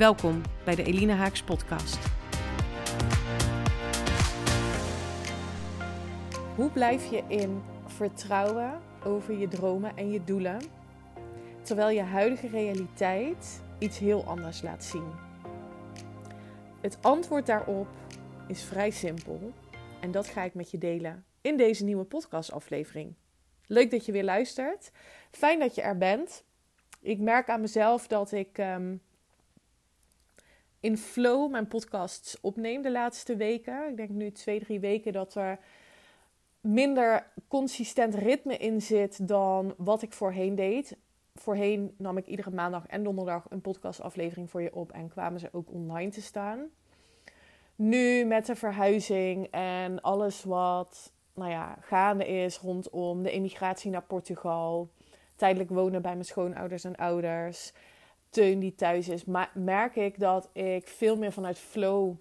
Welkom bij de Elina Haaks podcast. Hoe blijf je in vertrouwen over je dromen en je doelen, terwijl je huidige realiteit iets heel anders laat zien? Het antwoord daarop is vrij simpel en dat ga ik met je delen in deze nieuwe podcastaflevering. Leuk dat je weer luistert. Fijn dat je er bent. Ik merk aan mezelf dat ik ehm, in flow mijn podcasts opneem de laatste weken. Ik denk nu twee, drie weken dat er minder consistent ritme in zit dan wat ik voorheen deed. Voorheen nam ik iedere maandag en donderdag een podcastaflevering voor je op en kwamen ze ook online te staan. Nu met de verhuizing en alles wat nou ja, gaande is rondom de emigratie naar Portugal, tijdelijk wonen bij mijn schoonouders en ouders, Teun die thuis is, merk ik dat ik veel meer vanuit flow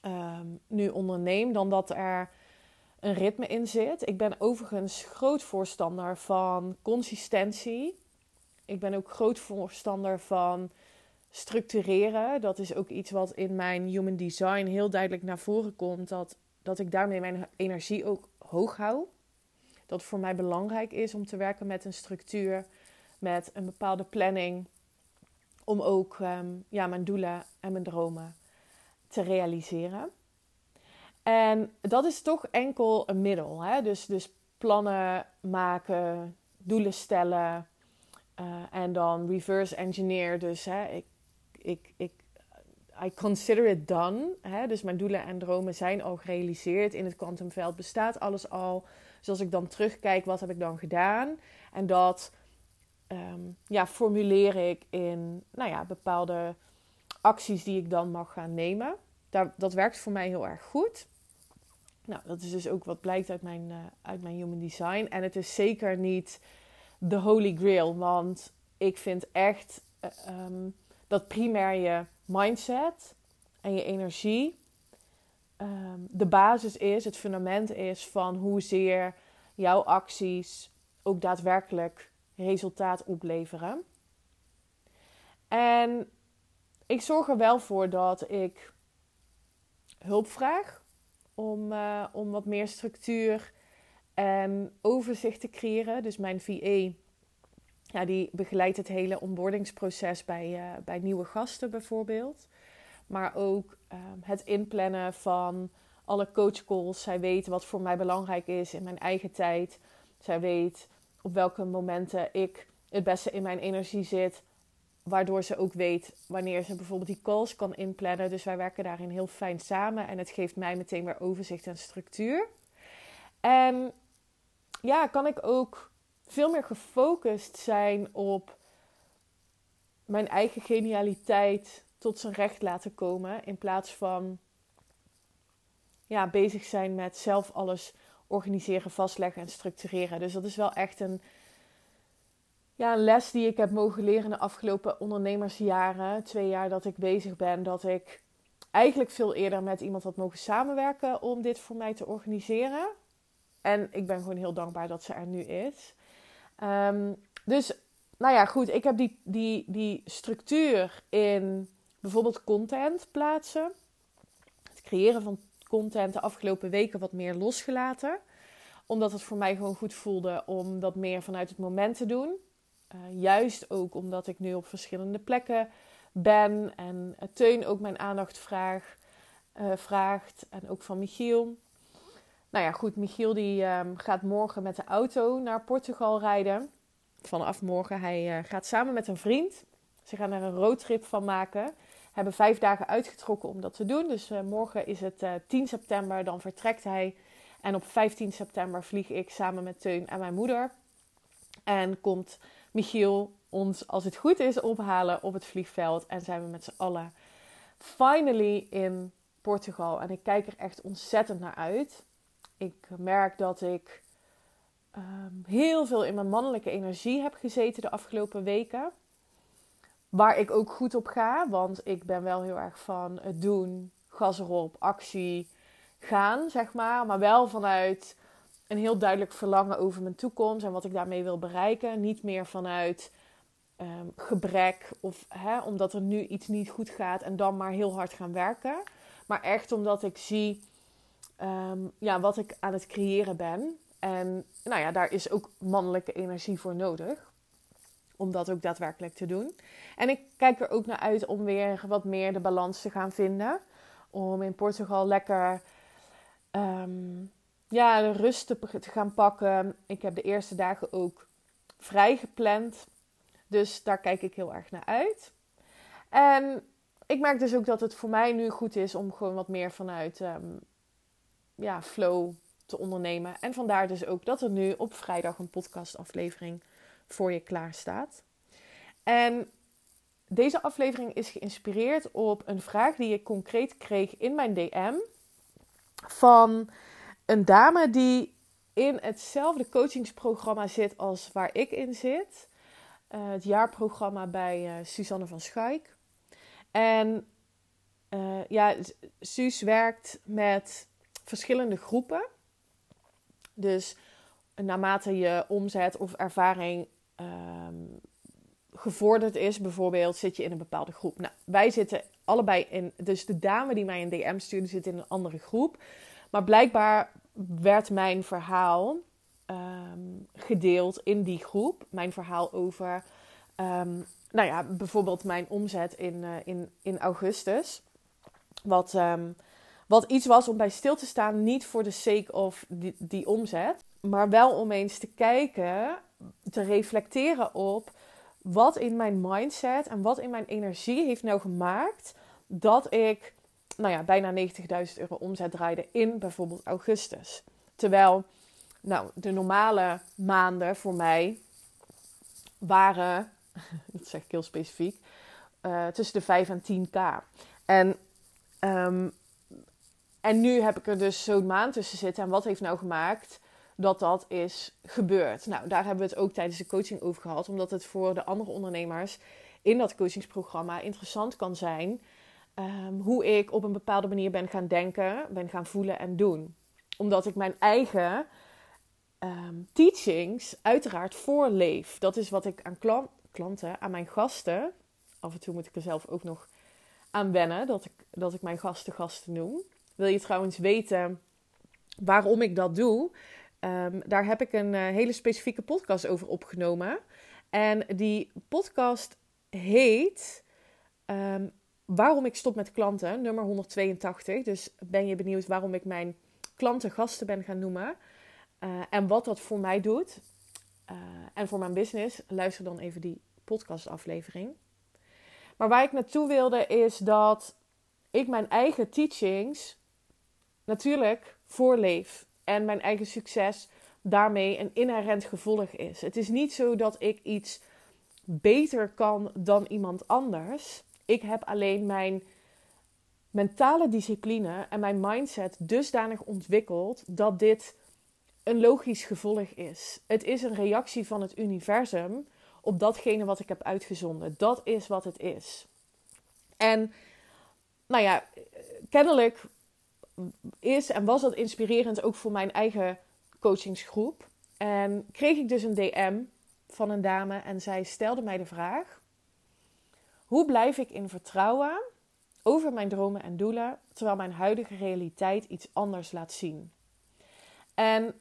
ehm, nu onderneem dan dat er een ritme in zit. Ik ben overigens groot voorstander van consistentie. Ik ben ook groot voorstander van structureren. Dat is ook iets wat in mijn human design heel duidelijk naar voren komt. Dat, dat ik daarmee mijn energie ook hoog hou. Dat het voor mij belangrijk is om te werken met een structuur, met een bepaalde planning om ook ehm, ja, mijn doelen en mijn dromen te realiseren. En dat is toch enkel een middel. Hè? Dus, dus plannen maken, doelen stellen uh, en dan reverse engineer. Dus hè, ik, ik, ik, I consider it done. Hè? Dus mijn doelen en dromen zijn al gerealiseerd. In het kwantumveld bestaat alles al. Dus als ik dan terugkijk, wat heb ik dan gedaan? En dat um, ja, formuleer ik in nou ja, bepaalde acties die ik dan mag gaan nemen. Daar, dat werkt voor mij heel erg goed. Nou, dat is dus ook wat blijkt uit mijn, uh, uit mijn human design. En het is zeker niet de holy grail. Want ik vind echt uh, um, dat primair je mindset en je energie um, de basis is, het fundament is van hoezeer jouw acties ook daadwerkelijk resultaat opleveren. En ik zorg er wel voor dat ik hulp vraag om, uh, om wat meer structuur en overzicht te creëren. Dus mijn VA, ja, die begeleidt het hele onboardingsproces bij, uh, bij nieuwe gasten bijvoorbeeld. Maar ook uh, het inplannen van alle coachcalls. Zij weet wat voor mij belangrijk is in mijn eigen tijd. Zij weet op welke momenten ik het beste in mijn energie zit. Waardoor ze ook weet wanneer ze bijvoorbeeld die calls kan inplannen. Dus wij werken daarin heel fijn samen. En het geeft mij meteen weer overzicht en structuur. En ja, kan ik ook veel meer gefocust zijn op mijn eigen genialiteit tot zijn recht laten komen. In plaats van ja, bezig zijn met zelf alles organiseren, vastleggen en structureren. Dus dat is wel echt een, ja, een les die ik heb mogen leren de afgelopen ondernemersjaren. Twee jaar dat ik bezig ben, dat ik eigenlijk veel eerder met iemand had mogen samenwerken om dit voor mij te organiseren. En ik ben gewoon heel dankbaar dat ze er nu is. Ehm, dus, nou ja, goed. Ik heb die, die, die structuur in bijvoorbeeld content plaatsen. Het creëren van content de afgelopen weken wat meer losgelaten. Omdat het voor mij gewoon goed voelde om dat meer vanuit het moment te doen. Uh, juist ook omdat ik nu op verschillende plekken ben en Teun ook mijn aandacht uh, vraagt. En ook van Michiel. Nou ja, goed, Michiel die um, gaat morgen met de auto naar Portugal rijden. Vanaf morgen. Hij uh, gaat samen met een vriend. Ze gaan er een roadtrip van maken hebben vijf dagen uitgetrokken om dat te doen. Dus uh, morgen is het uh, eh, 10 september, dan vertrekt hij. En op 15 september vlieg ik samen met Teun en mijn moeder. En komt Michiel ons, als het goed is, ophalen op het vliegveld. En zijn we met z'n allen finally in Portugal. En ik kijk er echt ontzettend naar uit. Ik merk dat ik ehm, heel veel in mijn mannelijke energie heb gezeten de afgelopen weken. Waar ik ook goed op ga, want ik ben wel heel erg van het doen, gas erop, actie, gaan, zeg maar. Maar wel vanuit een heel duidelijk verlangen over mijn toekomst en wat ik daarmee wil bereiken. Niet meer vanuit um, gebrek of hè, omdat er nu iets niet goed gaat en dan maar heel hard gaan werken. Maar echt omdat ik zie um, ja, wat ik aan het creëren ben. En nou ja, daar is ook mannelijke energie voor nodig. Om dat ook daadwerkelijk te doen. En ik kijk er ook naar uit om weer wat meer de balans te gaan vinden. Om in Portugal lekker um, ja, de rust te, gaan pakken. Ik heb de eerste dagen ook vrij gepland. Dus daar kijk ik heel erg naar uit. En ik merk dus ook dat het voor mij nu goed is om gewoon wat meer vanuit um, ja, flow te ondernemen. En vandaar dus ook dat er nu op vrijdag een podcastaflevering voor je klaar staat. En deze aflevering is geïnspireerd op een vraag die ik concreet kreeg in mijn DM van een dame die in hetzelfde coachingsprogramma zit als waar ik in zit. Uh, het jaarprogramma bij uh, Suzanne van Schaik. En uh, ja, Suus werkt met verschillende groepen. Dus naarmate je omzet of ervaring um, gevorderd is, bijvoorbeeld, zit je in een bepaalde groep. Nou, wij zitten allebei in. Dus de dame die mij een DM stuurde, zit in een andere groep. Maar blijkbaar werd mijn verhaal um, gedeeld in die groep. Mijn verhaal over, um, nou ja, bijvoorbeeld mijn omzet in, uh, in, in augustus. Wat, wat iets was om bij stil te staan, niet voor de sake of die, omzet, maar wel om eens te kijken, te reflecteren op wat in mijn mindset en wat in mijn energie heeft nou gemaakt dat ik nou ja, bijna 90.000 euro omzet draaide in bijvoorbeeld augustus. Terwijl nou, de normale maanden voor mij waren, dat zeg ik heel specifiek, uh, tussen de 5 en 10k. En, um, en nu heb ik er dus zo'n maand tussen zitten. En wat heeft nou gemaakt dat dat is gebeurd? Nou, daar hebben we het ook tijdens de coaching over gehad. Omdat het voor de andere ondernemers in dat coachingsprogramma interessant kan zijn um, hoe ik op een bepaalde manier ben gaan denken, ben gaan voelen en doen. Omdat ik mijn eigen um, teachings uiteraard voorleef. Dat is wat ik aan klant, klanten, aan mijn gasten, af en toe moet ik er zelf ook nog aan wennen dat ik, dat ik mijn gasten gasten noem. Wil je trouwens weten waarom ik dat doe? Um, daar heb ik een uh, hele specifieke podcast over opgenomen. En die podcast heet um, waarom ik stop met klanten, nummer 182. Dus ben je benieuwd waarom ik mijn klanten gasten ben gaan noemen uh, en wat dat voor mij doet uh, en voor mijn business? Luister dan even die podcastaflevering. Maar waar ik naartoe wilde is dat ik mijn eigen teachings natuurlijk voorleef en mijn eigen succes daarmee een inherent gevolg is. Het is niet zo dat ik iets beter kan dan iemand anders. Ik heb alleen mijn mentale discipline en mijn mindset dusdanig ontwikkeld dat dit een logisch gevolg is. Het is een reactie van het universum op datgene wat ik heb uitgezonden. Dat is wat het is. En nou ja, kennelijk is en was dat inspirerend ook voor mijn eigen coachingsgroep. En kreeg ik dus een DM van een dame en zij stelde mij de vraag: hoe blijf ik in vertrouwen over mijn dromen en doelen, terwijl mijn huidige realiteit iets anders laat zien? En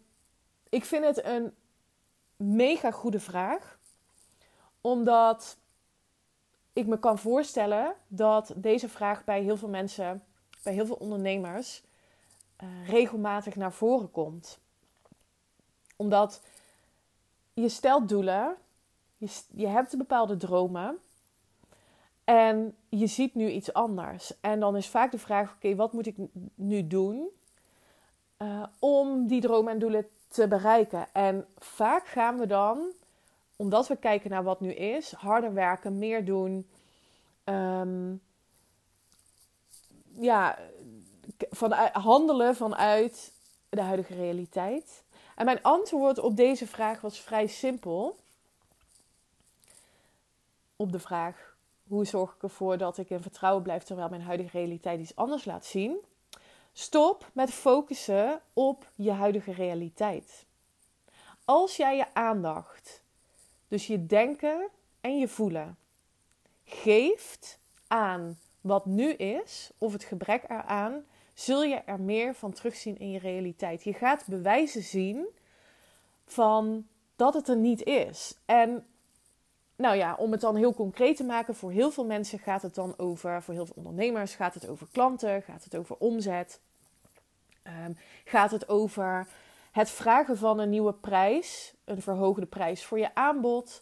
ik vind het een mega goede vraag, omdat ik me kan voorstellen dat deze vraag bij heel veel mensen, bij heel veel ondernemers, uh, regelmatig naar voren komt. Omdat je stelt doelen, je, je hebt bepaalde dromen, en je ziet nu iets anders. En dan is vaak de vraag: oké, wat moet ik nu doen uh, om die dromen en doelen te bereiken? En vaak gaan we dan omdat we kijken naar wat nu is, harder werken, meer doen. Um, ja, vanuit, handelen vanuit de huidige realiteit. En mijn antwoord op deze vraag was vrij simpel. Op de vraag: hoe zorg ik ervoor dat ik in vertrouwen blijf terwijl mijn huidige realiteit iets anders laat zien? Stop met focussen op je huidige realiteit. Als jij je aandacht, dus je denken en je voelen, geeft aan wat nu is, of het gebrek eraan, zul je er meer van terugzien in je realiteit. Je gaat bewijzen zien van dat het er niet is. En nou ja, om het dan heel concreet te maken, voor heel veel mensen gaat het dan over, voor heel veel ondernemers gaat het over klanten, gaat het over omzet, ehm, gaat het over het vragen van een nieuwe prijs, een verhoogde prijs voor je aanbod,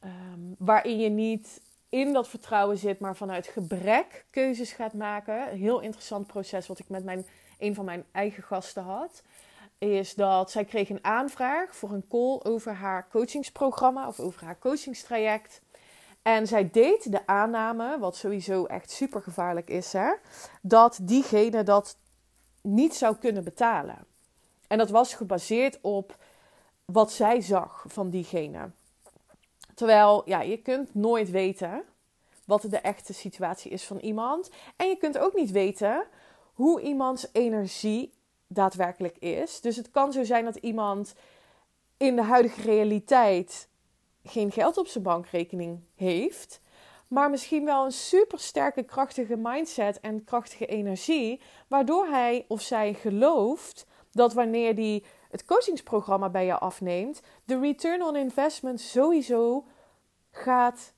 ehm, waarin je niet in dat vertrouwen zit, maar vanuit gebrek keuzes gaat maken. Een heel interessant proces wat ik met mijn, een van mijn eigen gasten had. Is dat zij kreeg een aanvraag voor een call over haar coachingsprogramma of over haar coachingstraject. En zij deed de aanname, wat sowieso echt super gevaarlijk is, hè, dat diegene dat niet zou kunnen betalen. En dat was gebaseerd op wat zij zag van diegene. Terwijl, ja, je kunt nooit weten wat de echte situatie is van iemand. En je kunt ook niet weten hoe iemands energie daadwerkelijk is. Dus het kan zo zijn dat iemand in de huidige realiteit geen geld op zijn bankrekening heeft, maar misschien wel een super sterke, krachtige mindset en krachtige energie, waardoor hij of zij gelooft dat wanneer die het coachingsprogramma bij je afneemt, de return on investment sowieso gaat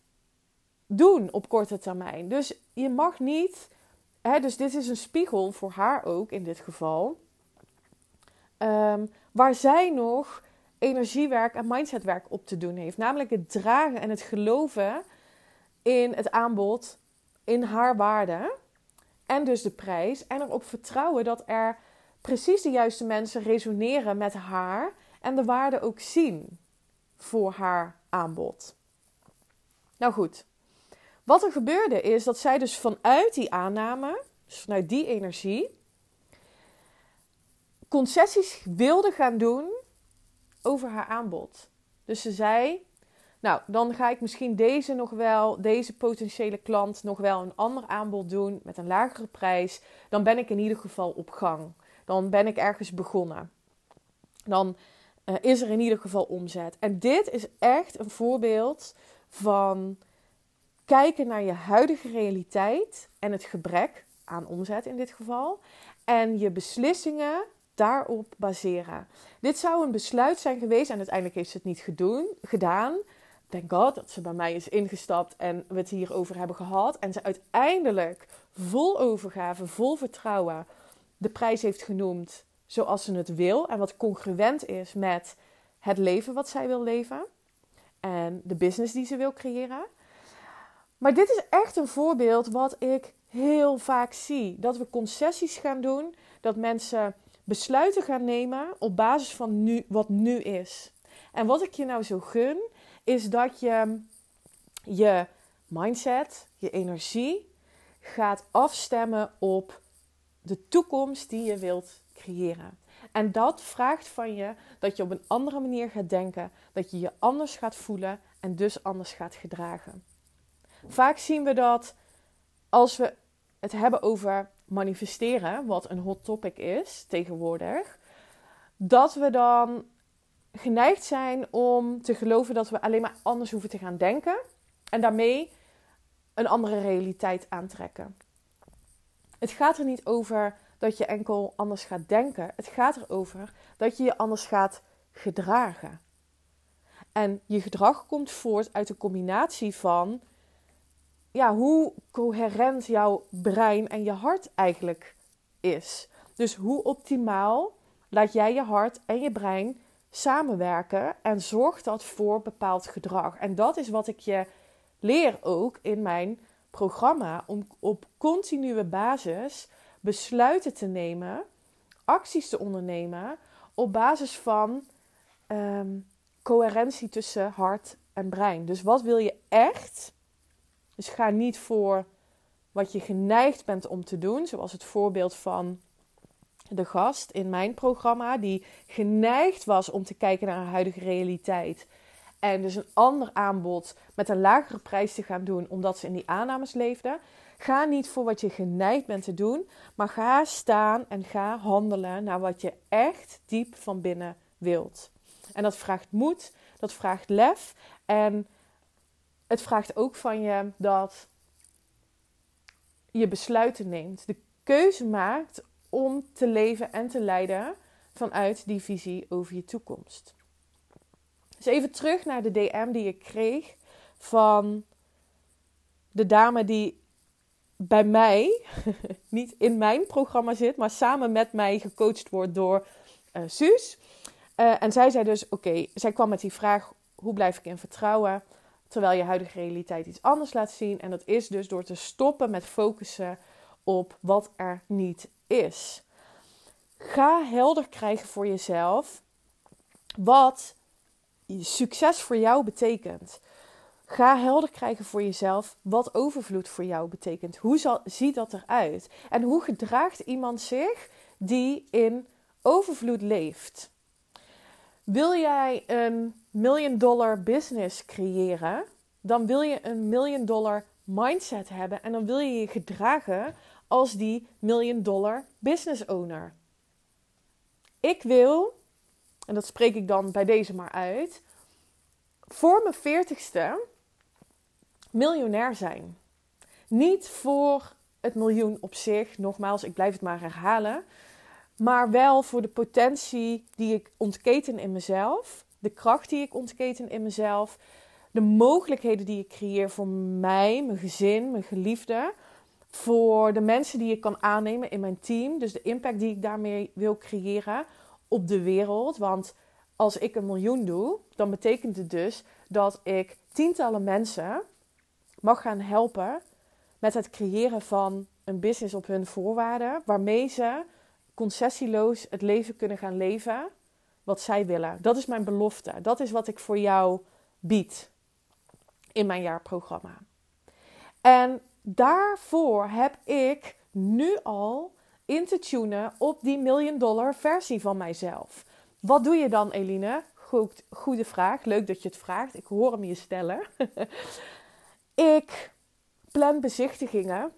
doen op korte termijn. Dus je mag niet, hè, dus dit is een spiegel voor haar ook in dit geval, um, waar zij nog energiewerk en mindsetwerk op te doen heeft. Namelijk het dragen en het geloven in het aanbod, in haar waarde en dus de prijs. En erop vertrouwen dat er precies de juiste mensen resoneren met haar en de waarde ook zien voor haar aanbod. Nou goed, wat er gebeurde is dat zij dus vanuit die aanname, dus vanuit die energie, concessies wilde gaan doen over haar aanbod. Dus ze zei: Nou, dan ga ik misschien deze nog wel, deze potentiële klant nog wel een ander aanbod doen met een lagere prijs. Dan ben ik in ieder geval op gang. Dan ben ik ergens begonnen. Dan uh, is er in ieder geval omzet. En dit is echt een voorbeeld van kijken naar je huidige realiteit en het gebrek aan omzet in dit geval. En je beslissingen daarop baseren. Dit zou een besluit zijn geweest en uiteindelijk heeft ze het niet gedoen, gedaan. Thank God dat ze bij mij is ingestapt en we het hierover hebben gehad. En ze uiteindelijk vol overgave, vol vertrouwen de prijs heeft genoemd zoals ze het wil. En wat congruent is met het leven wat zij wil leven. En de business die ze wil creëren. Maar dit is echt een voorbeeld wat ik heel vaak zie. Dat we concessies gaan doen, dat mensen besluiten gaan nemen op basis van nu, wat nu is. En wat ik je nou zo gun, is dat je je mindset, je energie gaat afstemmen op de toekomst die je wilt creëren. En dat vraagt van je dat je op een andere manier gaat denken, dat je je anders gaat voelen en dus anders gaat gedragen. Vaak zien we dat als we het hebben over manifesteren, wat een hot topic is tegenwoordig, dat we dan geneigd zijn om te geloven dat we alleen maar anders hoeven te gaan denken en daarmee een andere realiteit aantrekken. Het gaat er niet over dat je enkel anders gaat denken. Het gaat erover dat je je anders gaat gedragen. En je gedrag komt voort uit de combinatie van ja, hoe coherent jouw brein en je hart eigenlijk is. Dus hoe optimaal laat jij je hart en je brein samenwerken en zorgt dat voor bepaald gedrag. En dat is wat ik je leer ook in mijn programma om op continue basis besluiten te nemen, acties te ondernemen op basis van ehm, coherentie tussen hart en brein. Dus wat wil je echt? Dus ga niet voor wat je geneigd bent om te doen, zoals het voorbeeld van de gast in mijn programma, die geneigd was om te kijken naar haar huidige realiteit. En dus een ander aanbod met een lagere prijs te gaan doen, omdat ze in die aannames leefde. Ga niet voor wat je geneigd bent te doen, maar ga staan en ga handelen naar wat je echt diep van binnen wilt. En dat vraagt moed, dat vraagt lef en het vraagt ook van je dat je besluiten neemt, de keuze maakt om te leven en te leiden vanuit die visie over je toekomst. Dus even terug naar de DM die ik kreeg van de dame die bij mij, niet in mijn programma zit, maar samen met mij gecoacht wordt door uh, Suus. Uh, en zij zei dus: Oké, zij kwam met die vraag: hoe blijf ik in vertrouwen? Terwijl je huidige realiteit iets anders laat zien. En dat is dus door te stoppen met focussen op wat er niet is. Ga helder krijgen voor jezelf wat succes voor jou betekent. Ga helder krijgen voor jezelf wat overvloed voor jou betekent. Hoe zal, ziet dat eruit? En hoe gedraagt iemand zich die in overvloed leeft? Wil jij een million dollar business creëren? Dan wil je een million dollar mindset hebben en dan wil je je gedragen als die million dollar business owner. Ik wil, en dat spreek ik dan bij deze maar uit, voor mijn veertigste miljonair zijn. Niet voor het miljoen op zich, nogmaals, ik blijf het maar herhalen. Maar wel voor de potentie die ik ontketen in mezelf. De kracht die ik ontketen in mezelf. De mogelijkheden die ik creëer voor mij, mijn gezin, mijn geliefden. Voor de mensen die ik kan aannemen in mijn team. Dus de impact die ik daarmee wil creëren op de wereld. Want als ik een miljoen doe, dan betekent het dus dat ik tientallen mensen mag gaan helpen met het creëren van een business op hun voorwaarden, waarmee ze concessieloos het leven kunnen gaan leven wat zij willen. Dat is mijn belofte. Dat is wat ik voor jou bied in mijn jaarprogramma. En daarvoor heb ik nu al in te tunen op die million dollar versie van mijzelf. Wat doe je dan, Eline? Goed, goede vraag. Leuk dat je het vraagt. Ik hoor hem je stellen. ik plan bezichtigingen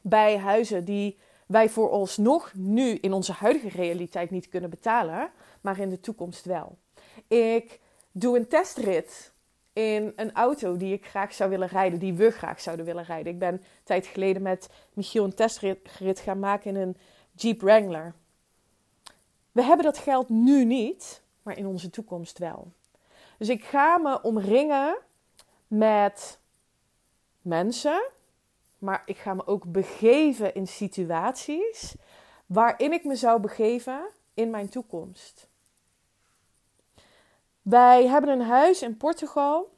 bij huizen die wij vooralsnog nu in onze huidige realiteit niet kunnen betalen, maar in de toekomst wel. Ik doe een testrit in een auto die ik graag zou willen rijden, die we graag zouden willen rijden. Ik ben een tijd geleden met Michiel een testrit gaan maken in een Jeep Wrangler. We hebben dat geld nu niet, maar in onze toekomst wel. Dus ik ga me omringen met mensen, maar ik ga me ook begeven in situaties waarin ik me zou begeven in mijn toekomst. Wij hebben een huis in Portugal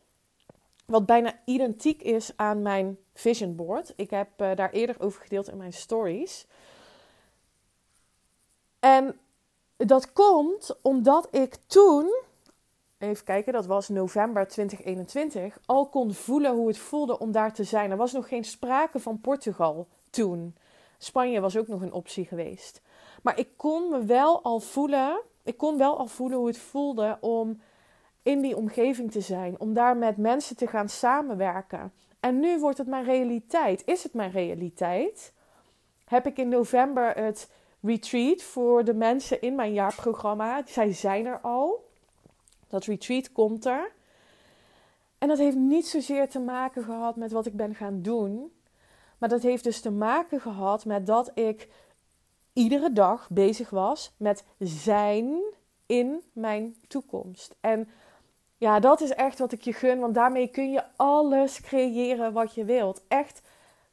wat bijna identiek is aan mijn vision board. Ik heb uh, daar eerder over gedeeld in mijn stories. En dat komt omdat ik toen even kijken, dat was november 2021, al kon voelen hoe het voelde om daar te zijn. Er was nog geen sprake van Portugal toen. Spanje was ook nog een optie geweest. Maar ik kon me wel al voelen, ik kon wel al voelen hoe het voelde om in die omgeving te zijn, om daar met mensen te gaan samenwerken. En nu wordt het mijn realiteit. Is het mijn realiteit? Heb ik in november het retreat voor de mensen in mijn jaarprogramma. Zij zijn er al. Dat retreat komt er. En dat heeft niet zozeer te maken gehad met wat ik ben gaan doen. Maar dat heeft dus te maken gehad met dat ik iedere dag bezig was met zijn in mijn toekomst. En ja, dat is echt wat ik je gun, want daarmee kun je alles creëren wat je wilt. Echt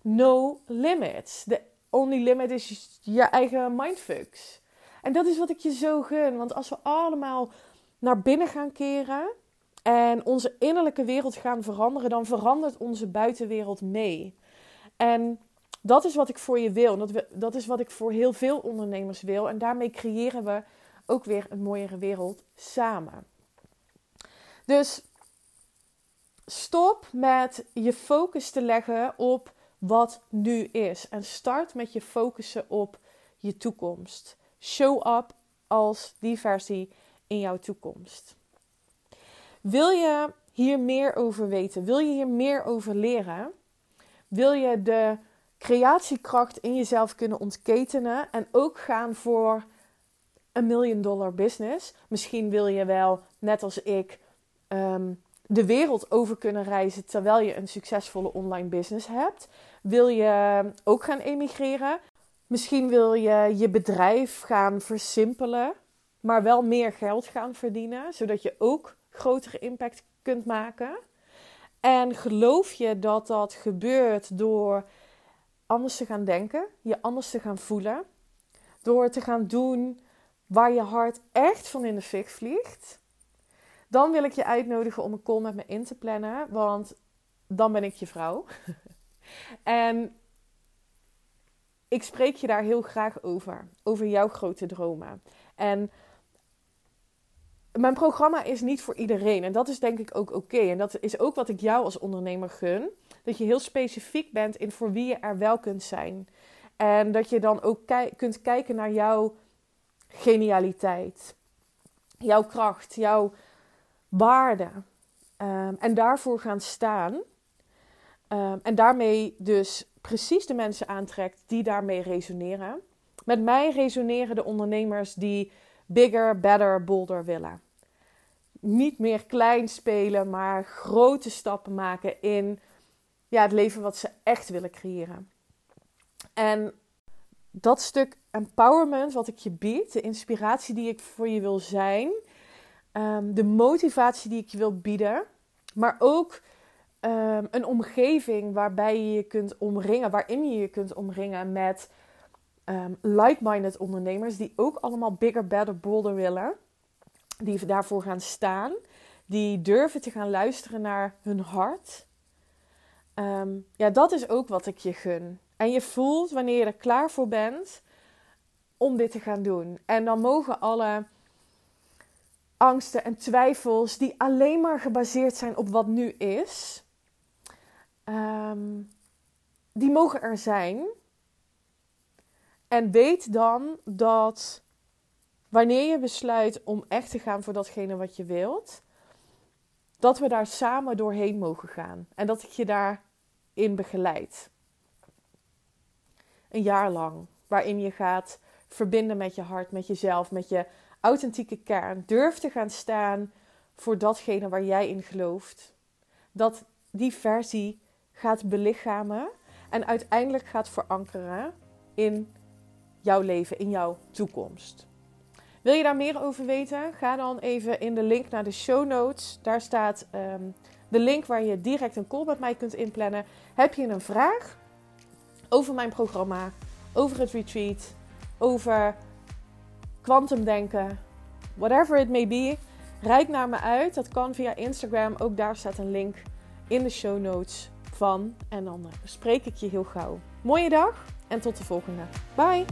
no limits. The only limit is je eigen mindfucks. En dat is wat ik je zo gun, want als we allemaal naar binnen gaan keren en onze innerlijke wereld gaan veranderen, dan verandert onze buitenwereld mee. En dat is wat ik voor je wil. Dat, dat is wat ik voor heel veel ondernemers wil. En daarmee creëren we ook weer een mooiere wereld samen. Dus stop met je focus te leggen op wat nu is. En start met je focussen op je toekomst. Show up als die versie in jouw toekomst. Wil je hier meer over weten? Wil je hier meer over leren? Wil je de creatiekracht in jezelf kunnen ontketenen en ook gaan voor een million dollar business? Misschien wil je wel, net als ik, ehm, de wereld over kunnen reizen terwijl je een succesvolle online business hebt. Wil je ook gaan emigreren? Misschien wil je je bedrijf gaan versimpelen, maar wel meer geld gaan verdienen, zodat je ook grotere impact kunt maken. En geloof je dat dat gebeurt door anders te gaan denken, je anders te gaan voelen, door te gaan doen waar je hart echt van in de fik vliegt? Dan wil ik je uitnodigen om een call met me in te plannen, want dan ben ik je vrouw. en ik spreek je daar heel graag over, over jouw grote dromen. En mijn programma is niet voor iedereen. En dat is denk ik ook oké. En dat is ook wat ik jou als ondernemer gun. Dat je heel specifiek bent in voor wie je er wel kunt zijn. En dat je dan ook kunt kijken naar jouw genialiteit. Jouw kracht, jouw waarde. Um, en daarvoor gaan staan. Um, en daarmee dus precies de mensen aantrekt die daarmee resoneren. Met mij resoneren de ondernemers die bigger, better, bolder willen. Niet meer klein spelen, maar grote stappen maken in ja, het leven wat ze echt willen creëren. En dat stuk empowerment wat ik je bied, de inspiratie die ik voor je wil zijn, ehm, de motivatie die ik je wil bieden, maar ook ehm, een omgeving waarbij je je kunt omringen, waarin je je kunt omringen met um, like-minded ondernemers die ook allemaal bigger, better, bolder willen. Die daarvoor gaan staan. Die durven te gaan luisteren naar hun hart. Ja, dat is ook wat ik je gun. En je voelt wanneer je er klaar voor bent om dit te gaan doen. En dan mogen alle angsten en twijfels die alleen maar gebaseerd zijn op wat nu is, ehm, die mogen er zijn. En weet dan dat wanneer je besluit om echt te gaan voor datgene wat je wilt, dat we daar samen doorheen mogen gaan. En dat ik je daarin begeleid. Een jaar lang, waarin je gaat verbinden met je hart, met jezelf, met je authentieke kern. Durf te gaan staan voor datgene waar jij in gelooft. Dat die versie gaat belichamen en uiteindelijk gaat verankeren in jouw leven, in jouw toekomst. Wil je daar meer over weten? Ga dan even in de link naar de show notes. Daar staat ehm, de link waar je direct een call met mij kunt inplannen. Heb je een vraag over mijn programma, over het retreat, over kwantumdenken, whatever it may be, reik naar me uit. Dat kan via Instagram. Ook daar staat een link in de show notes van. En dan spreek ik je heel gauw. Mooie dag en tot de volgende. Bye!